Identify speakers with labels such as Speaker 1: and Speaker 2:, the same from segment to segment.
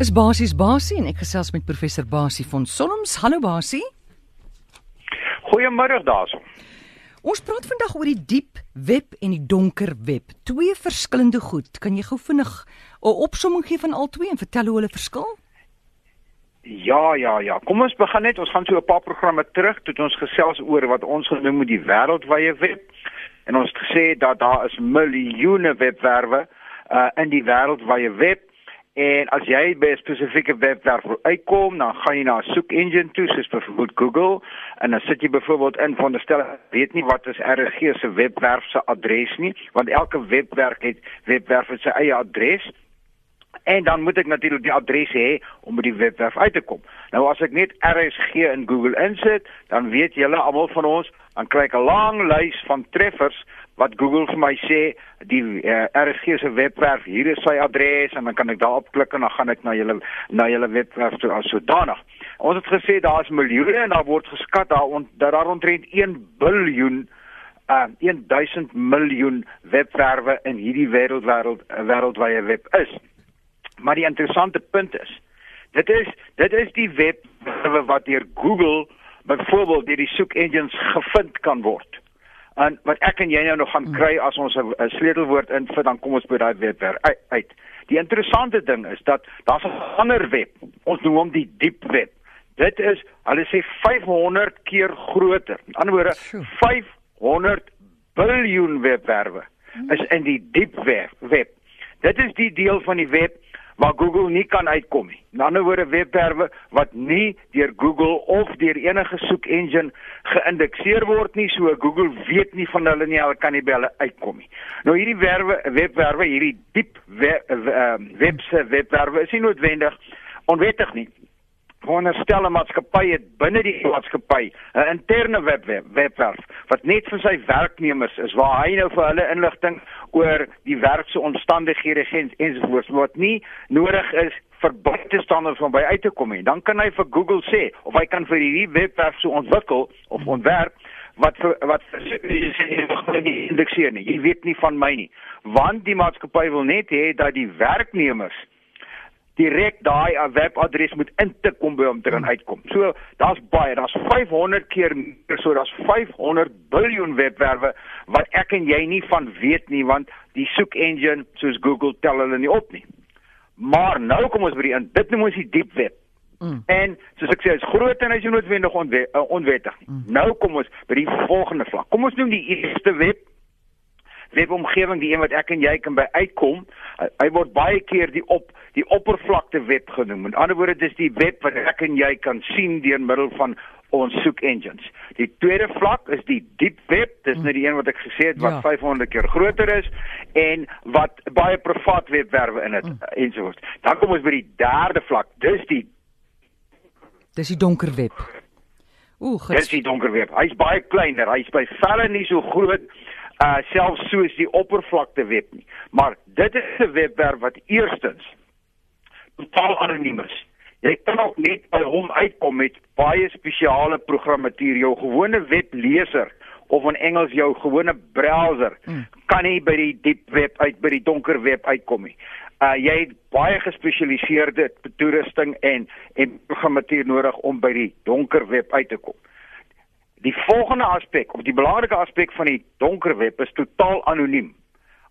Speaker 1: is basies Basie en ek gesels met professor Basie van Solms. Hallo Basie.
Speaker 2: Goeiemôre daarso.
Speaker 1: Ons praat vandag oor die diep web en die donker web. Twee verskillende goed. Kan jy gou vinnig 'n opsomming gee van al twee en vertel hoe hulle verskil?
Speaker 2: Ja, ja, ja. Kom ons begin net. Ons gaan so 'n paar programme terug toe ons gesels oor wat ons genoem het die wêreldwye web. En ons het gesê dat daar is miljoene webwerwe uh in die wêreldwye web En as jy by 'n spesifieke webwerf wil uitkom, dan gaan jy na 'n soek engine toe, soos byvoorbeeld Google, en dan sit jy byvoorbeeld in van die stel weet nie wat is RG se webwerf se adres nie, want elke webwerf het webwerf het sy eie adres. En dan moet ek natuurlik die adres hê om by die webwerf uit te kom. Nou as ek net RSG in Google insit, dan weet julle almal van ons, dan kry ek 'n lang lys van treffers wat Google vir my sê die uh, eh, RSG se webwerf hier is sy adres en dan kan ek daarop klik en dan gaan ek na julle na julle webwerf toe as sodanig. Ons het gesê daar's miljoene en daar word geskat daar ont, dat daar omtrent 1 biljoen uh 1000 miljoen webwerwe in hierdie wêreldwêreld uh, wêreldwye web is. Maar die interessante punt is dit is dit is die webwerwe wat deur Google byvoorbeeld deur die soek engines gevind kan word en wat ek en jy nou nog gaan hmm. kry as ons 'n sleutelwoord invoer dan kom ons by daai webwerf uit. Die interessante ding is dat daar's 'n ander web. Ons noem hom die diep web. Dit is hulle sê 500 keer groter. In ander woorde 500 biljoen webwerwe hmm. is in die diep web. web. Dit is die deel van die web waar Google nie kan uitkom nie. In ander woorde webwerwe wat nie deur Google of deur enige soek engine geïndekseer word nie, so Google weet nie van hulle nie, hulle kan nie by hulle uitkom nie. Nou hierdie werwe webwerwe, hierdie diep web, ehm, webse webwerwe is nie noodwendig onwettig nie veronderstel 'n maatskappy het binne die maatskappy 'n interne webwerf webwerf wat net vir sy werknemers is waar hy nou vir hulle inligting oor die werksomstandighede en ensovoorts wat nie nodig is vir buitestanders om by uit te kom nie. Dan kan hy vir Google sê of hy kan vir hierdie webwerf so ontwikkel of ontwerp wat vir, wat indekseer nie. Jy weet nie van my nie. Want die maatskappy wil net hê dat die werknemers direk daai webadres moet intik om by hom te kan uitkom. So daar's baie, daar's 500 keer meer, so daar's 500 biljoen webwerwe wat ek en jy nie van weet nie want die soek engine soos Google tel hulle nie op nie. Maar nou kom ons by die dit noem ons die diep web. Mm. En soos ek sê, is groot en is noodwendig onwe, uh, onwettig. Mm. Nou kom ons by die volgende vlak. Kom ons noem die eerste web webomgewing die een wat ek en jy kan by uitkom. Hy word baie keer die op die oppervlakte web genoem. Met ander woorde dis die web wat ek en jy kan sien deur middel van ons soek engines. Die tweede vlak is die diep web. Dis net die een wat ek gesê het wat ja. 500 keer groter is en wat baie privaat webwerwe in het mm. ensovoorts. Dan kom ons by die derde vlak. Dis die
Speaker 1: Dis die donker web.
Speaker 2: Ooh, dis die donker web. Hy's baie kleiner. Hy's by velle nie so groot uh selfs soos die oppervlakte web nie. Maar dit is 'n webwerf wat eerstens totaal anoniem is. Jy kan ook net by hom uitkom met baie spesiale programmatuur, jou gewone webleser of in Engels jou gewone browser hmm. kan nie by die diep web uit by die donker web uitkom nie. Uh jy het baie gespesialiseerde toerusting en en programmatuur nodig om by die donker web uit te kom. Die volgende aspek, of die belangrike aspek van die donker web is totaal anoniem.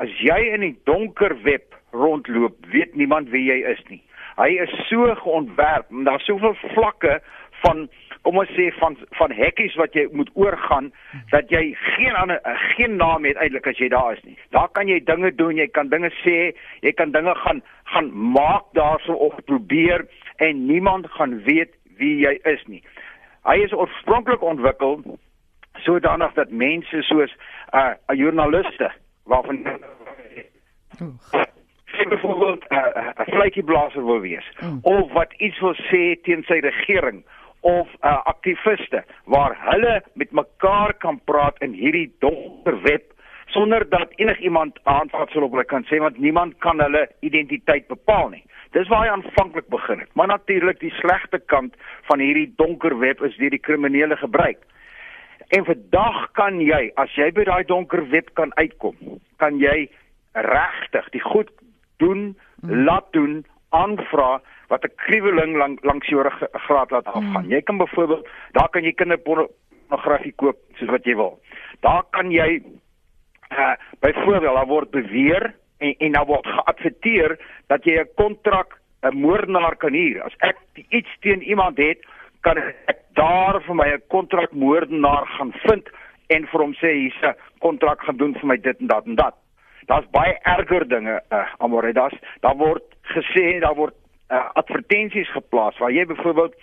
Speaker 2: As jy in die donker web rondloop, weet niemand wie jy is nie. Hy is so geontwerp, daar's soveel vlakke van kom ons sê van van hekkies wat jy moet oorgaan dat jy geen ander geen naam het eintlik as jy daar is nie. Daar kan jy dinge doen, jy kan dinge sê, jy kan dinge gaan gaan maak daarso of probeer en niemand gaan weet wie jy is nie. Hy is oorspronklik ontwikkel sodanig dat mense soos 'n uh, joernaliste waarvan sien byvoorbeeld 'n uh, 'n vletjieblaser wil wees mm. of wat iets wil sê teen sy regering of uh, aktiviste waar hulle met mekaar kan praat in hierdie donker web sonder dat enigiemand aanvatsel op hulle kan sê want niemand kan hulle identiteit bepaal nie. Dis waar hy aanvanklik begin het. Maar natuurlik die slegte kant van hierdie donker web is deur die kriminele gebruik. En vandag kan jy, as jy by daai donker web kan uitkom, kan jy regtig die goed doen, hmm. laat doen aanvra wat 'n kriweling lang, langs jou graad laat afgaan. Mm. Jy kan byvoorbeeld, daar kan jy kinderpornografie koop soos wat jy wil. Daar kan jy uh byvoorbeeld daar word beweer en en daar word geadverteer dat jy 'n kontrak 'n moordenaar kan huur. As ek iets teen iemand het, kan ek daar vir my 'n kontrakmoordenaar gaan vind en vir hom sê hier's 'n kontrak gaan doen vir my dit en dat en dat. Daar's baie erger dinge, uh, Amore, daar's daar word gesê daar word uh, advertensies geplaas waar jy byvoorbeeld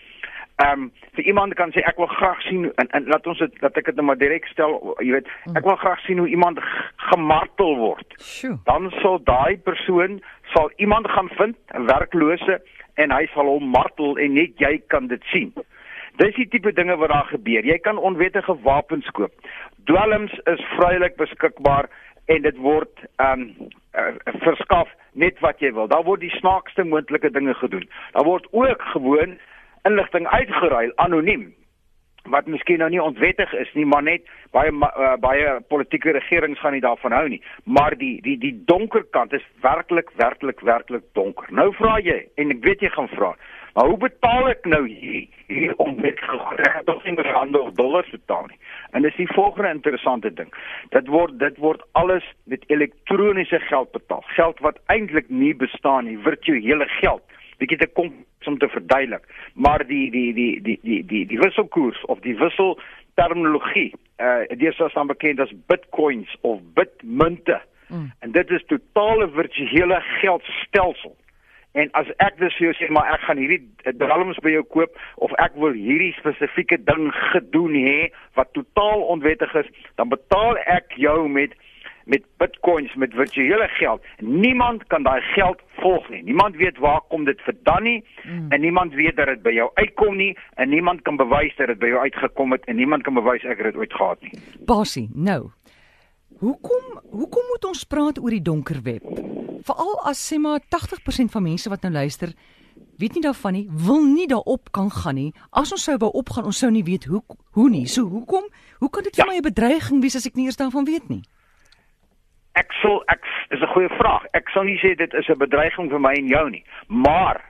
Speaker 2: ehm um, vir iemand kan sê ek wil graag sien en, en laat ons dit dat ek dit nou maar direk stel jy weet ek wil graag sien hoe iemand gemartel word. Sjoe. dan sal daai persoon sal iemand gaan vind 'n werklose en hy sal hom martel en net jy kan dit sien. Dis die tipe dinge wat daar gebeur. Jy kan onwettige wapens koop. Dwelms is vrylik beskikbaar en dit word ehm um, uh, verskaf net wat jy wil. Daar word die snaakste moontlike dinge gedoen. Daar word ook gewoon inligting uitgeruil anoniem wat miskien nou nie ontwettig is nie, maar net baie uh, baie politieke regerings gaan nie daarvan hou nie. Maar die die die donker kant is werklik werklik werklik donker. Nou vra jy en ek weet jy gaan vra. Maar hoe betaal ek nou hier, hier om met gereg tot in die hande of dollars betaal nie? En dis die volgende interessante ding. Dit word dit word alles met elektroniese geld betaal. Geld wat eintlik nie bestaan nie, virtuele geld bietjie te kom om te verduidelik. Maar die die die die die die die wisselkoers of die wissel terminologie, uh dis wat dan bekend as bitcoins of bitmunte. Mm. En dit is totale virtuele geldstelsel. En as ek dus vir jou sê maar ek gaan hierdie dwelms by jou koop of ek wil hierdie spesifieke ding gedoen hê wat totaal onwettig is, dan betaal ek jou met met bitcoins met virtuele geld. Niemand kan daai geld volg nie. Niemand weet waar kom dit vandaan nie mm. en niemand weet dat dit by jou uitkom nie en niemand kan bewys dat dit by jou uitgekom het en niemand kan bewys ek het dit ooit gehad nie.
Speaker 1: Basie, nou. Hoekom hoekom moet ons praat oor die donker web? Veral as sê maar 80% van mense wat nou luister weet nie daarvan nie, wil nie daarop kan gaan nie. As ons sou wou opgaan, ons sou nie weet hoe hoe nie. So hoekom? Hoe kan dit vir ja. my 'n bedreiging wees as ek nie eers daarvan weet nie?
Speaker 2: ek sal ek is 'n goeie vraag. Ek sal nie sê dit is 'n bedreiging vir my en jou nie, maar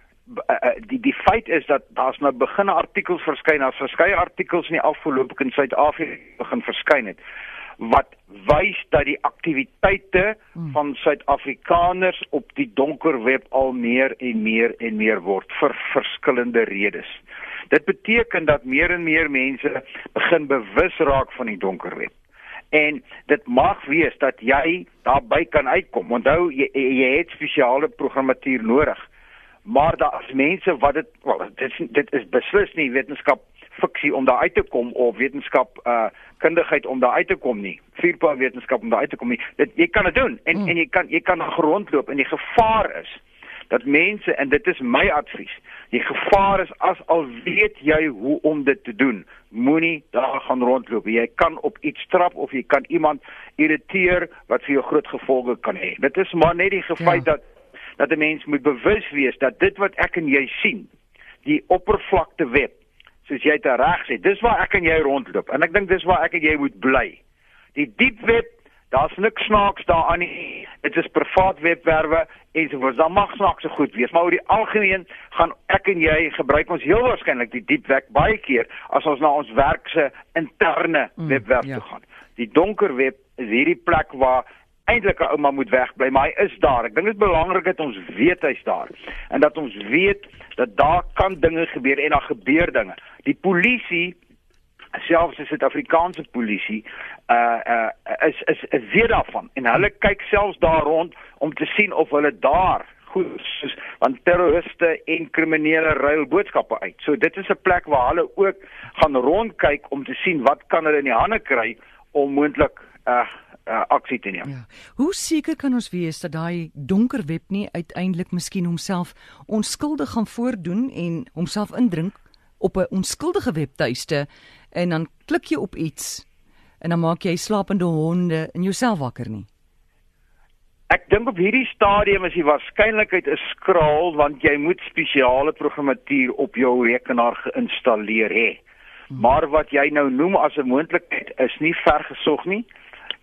Speaker 2: uh, die die feit is dat daar's nou beginne artikels verskyn, daar's verskeie artikels in die afgelope in Suid-Afrika begin verskyn het wat wys dat die aktiwiteite hmm. van Suid-Afrikaners op die donker web al meer en meer en meer word vir verskillende redes. Dit beteken dat meer en meer mense begin bewus raak van die donker web en dit mag wees dat jy daarby kan uitkom. Onthou jy, jy het spesiale programmatuur nodig. Maar daar is mense wat dit wel dit dit is beslis nie wetenskap fiksie om daar uit te kom of wetenskap uh kundigheid om daar uit te kom nie. Vuurpaal wetenskap om daar uit te kom nie. Dit jy kan dit doen en mm. en jy kan jy kan rondloop en die gevaar is dat mense en dit is my advies. Die gevaar is as al weet jy hoe om dit te doen, moenie daar gaan rondloop. Jy kan op iets trap of jy kan iemand irriteer wat vir jou groot gevolge kan hê. Dit is maar net die feit ja. dat dat 'n mens moet bewus wees dat dit wat ek en jy sien, die oppervlakte web, soos jy dit reg sê, dis waar ek en jy rondloop en ek dink dis waar ek en jy moet bly. Die diep web Daar's niks snaaks daaraan nie. Dit is privaat webwerwe en so voort. Dan mag snaaks so goed wees, maar oor die algemeen gaan ek en jy gebruik ons heel waarskynlik die diep web baie keer as ons na ons werk se interne mm, webwerf mm, ja. toe gaan. Die donker web is hierdie plek waar eintlik 'n ouma moet wegbly, maar hy is daar. Ek dink dit is belangrik dat ons weet hy's daar en dat ons weet dat daar kan dinge gebeur en daar gebeur dinge. Die polisie selfs die Suid-Afrikaanse polisie uh uh is is is weer daarvan en hulle kyk selfs daar rond om te sien of hulle daar goed soos want terroriste en kriminele ruil boodskappe uit. So dit is 'n plek waar hulle ook gaan rondkyk om te sien wat kan hulle in die hande kry om moontlik uh uh aksie te neem. Ja.
Speaker 1: Hoe seker kan ons wees dat daai donker web nie uiteindelik miskien homself onskuldig gaan voordoen en homself indrink op 'n onskuldige webtuiste en dan klik jy op iets en dan maak jy slapende honde in jouself wakker nie.
Speaker 2: Ek dink op hierdie stadium is die waarskynlikheid is skraal want jy moet spesiale programmatuur op jou rekenaar geïnstalleer hê. Hmm. Maar wat jy nou noem as 'n moontlikheid is nie vergesog nie.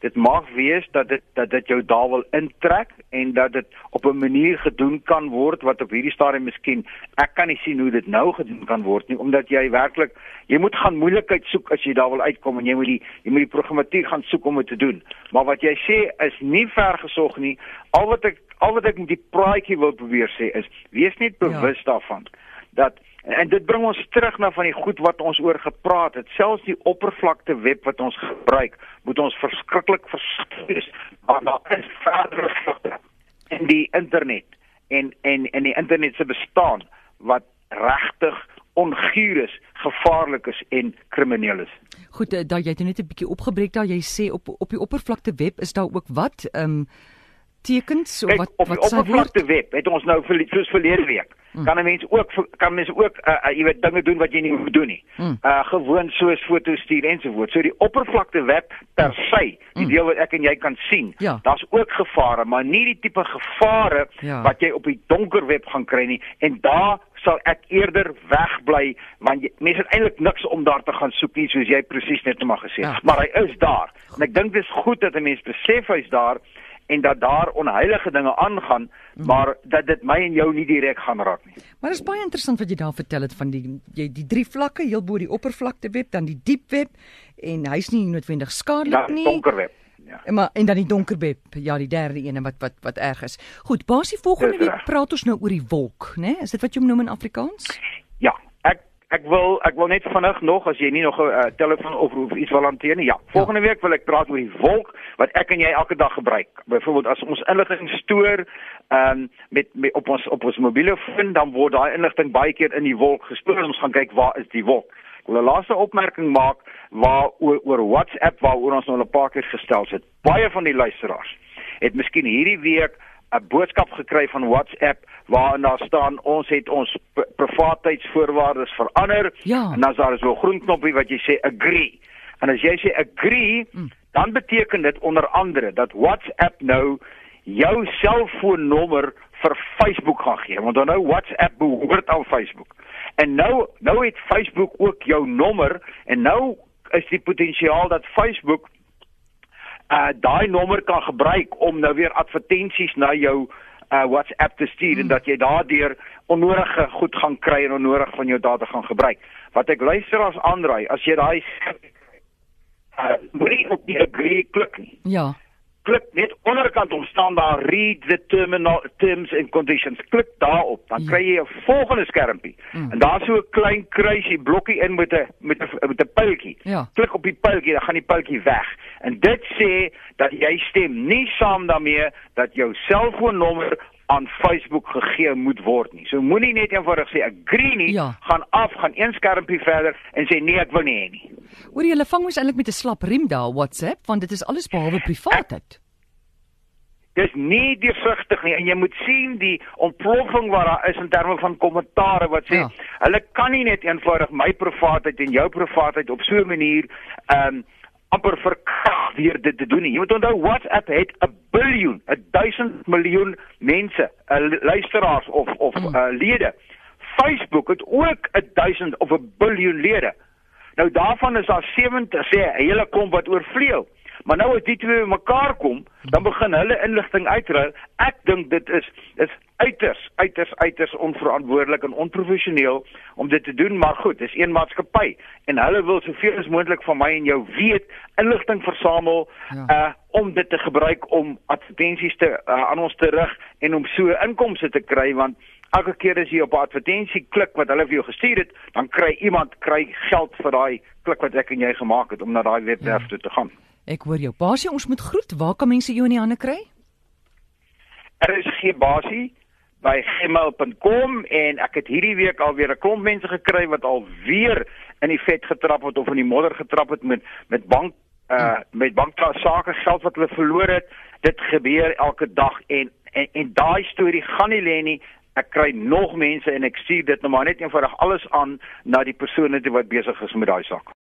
Speaker 2: Dit mag wees dat dit dat dit jou daar wil intrek en dat dit op 'n manier gedoen kan word wat op hierdie stadium miskien ek kan nie sien hoe dit nou gedoen kan word nie omdat jy werklik jy moet gaan moeilikheid soek as jy daar wil uitkom en jy moet die jy moet die programmatuur gaan soek om dit te doen maar wat jy sê is nie ver gesog nie al wat ek al wat ek met die praatjie wil probeer sê is wees net bewus ja. daarvan dat En, dit bring ons terug na van die goed wat ons oor gepraat het. Selfs die oppervlakte web wat ons gebruik, moet ons verskriklik versigtig wees. Maar daar is verdere vlakte in die internet en en en die internet se bestaan wat regtig onguur is, gevaarlik is en krimineel is.
Speaker 1: Goed, eh, daai jy het net 'n bietjie opgebreek daar. Jy sê op op die oppervlakte web is daar ook wat ehm um, tekens
Speaker 2: of wat Kijk, wat sê oppervlakte web het ons nou vir soos verlede week mm. kan 'n mens ook kan mense ook uh, uh, jy weet dinge doen wat jy nie moet doen nie. Mm. Uh gewoon soos foto's stuur ensovoorts. So die oppervlakte web per se, die mm. deel wat ek en jy kan sien, ja. daar's ook gevare, maar nie die tipe gevare ja. wat jy op die donker web gaan kry nie en daar sal ek eerder wegbly want jy, mense het eintlik niks om daar te gaan soek nie soos jy presies net maar gesê het. Ja. Maar hy is daar. En ek dink dit is goed dat 'n mens besef hy's daar en dat daar onheilige dinge aangaan, mhm. maar dat dit my en jou nie direk gaan raak nie.
Speaker 1: Maar dit is baie interessant wat jy daar vertel het van die jy die drie vlakke, heel bo die oppervlakte web, dan die diep web en hy's nie noodwendig skadelik nie.
Speaker 2: Ja, donker web. Ja.
Speaker 1: Maar en dan die donker web, ja, die derde een wat wat wat erg is. Goed, basie volgende week praat ons nou oor die wolk, né? Is dit wat jy noem in Afrikaans?
Speaker 2: Ja, Ek wil ek wil net vinnig nog as jy nie nog 'n uh, telefoon of iets wil hanteer nie. Ja, volgende ja. week wil ek praat oor die wolk wat ek en jy elke dag gebruik. Byvoorbeeld as ons inligting stoor ehm um, met, met op ons op ons mobiele foon dan word daai inligting baie keer in die wolk gestoor. Ons gaan kyk waar is die wolk. Ek wil 'n laaste opmerking maak waar oor, oor WhatsApp waaroor ons nou 'n paar keer gestel het. Baie van die luisteraars het miskien hierdie week 'n boodskap gekry van WhatsApp waarin daar staan ons het ons privaatheidsvoorwaardes verander
Speaker 1: ja.
Speaker 2: en dan is daar so 'n groen knoppie wat jy sê agree. En as jy sê agree, mm. dan beteken dit onder andere dat WhatsApp nou jou selfoonnommer vir Facebook gaan gee. Want dan nou WhatsApp behoort aan Facebook. En nou nou het Facebook ook jou nommer en nou is die potensiaal dat Facebook uh daai nommer kan gebruik om nou weer advertensies na jou uh WhatsApp te stuur hmm. en dat jy daardeur onnodige goed gaan kry en onnodig van jou data gaan gebruik. Wat ek luister as aanraai, as jy daai uh moet jy op die agree klik nie.
Speaker 1: Ja
Speaker 2: klik net onderkant om staan daar read the terminal terms and conditions. Klik daarop, dan ja. kry jy 'n volgende skermpie. Mm. En daar's so 'n klein kruisie blokkie in met 'n met 'n met 'n pyltjie.
Speaker 1: Ja.
Speaker 2: Klik op die pyltjie, dan gaan die pyltjie weg. En dit sê dat jy stem nie saam daarmee dat jou selfoonnommer aan Facebook gegee moet word nie. So moenie net eenvoudig sê agree nie, ja. gaan af, gaan een skermpie verder en sê nee, ek wil nie hê nie.
Speaker 1: Hoor jy, hulle vang mos eintlik met 'n slap riem daar WhatsApp, want dit is alles behalwe privaatheid.
Speaker 2: Dis nie deursigtig nie en jy moet sien die ontploffing wat daar is in terme van kommentare wat sê ja. hulle kan nie net eenvoudig my privaatheid en jou privaatheid op so 'n manier ehm um, amper verkrag weer dit te doen nie. Jy moet onthou WhatsApp het 'n biljoen, 'n 1000 miljoen mense, uh, luisteraars of of uh, lede. Facebook het ook 'n 1000 of 'n biljoen lede. Nou daarvan is daar 70 sê 'n hele klomp wat oorvleuel. Maar nou as die twee mekaar kom, dan begin hulle inligting uitruil. Ek dink dit is is uiters uiters uiters onverantwoordelik en onprofessioneel om dit te doen, maar goed, dis een maatskappy en hulle wil soveel as moontlik van my en jou weet, inligting versamel ja. uh om dit te gebruik om advertensies te uh, aan ons te rig en om so inkomste te kry want elke keer as jy op 'n advertensie klik wat hulle vir jou gestuur het, dan kry iemand kry geld vir daai klik wat ek en jy gemaak het om na daai webwerf ja. toe te gaan.
Speaker 1: Ek hoor jou. Basie, ons moet groet. Waar kan mense jou in die hande kry?
Speaker 2: Er is geen basie by gmail.com en ek het hierdie week alweer 'n klomp mense gekry wat al weer in die vet getrap het of in die modder getrap het met met bank uh met banksake geld wat hulle verloor het. Dit gebeur elke dag en en, en daai storie gaan nie lê nie. Ek kry nog mense en ek stuur dit nou maar net eenvoudig alles aan na die persone wat besig is met daai saak.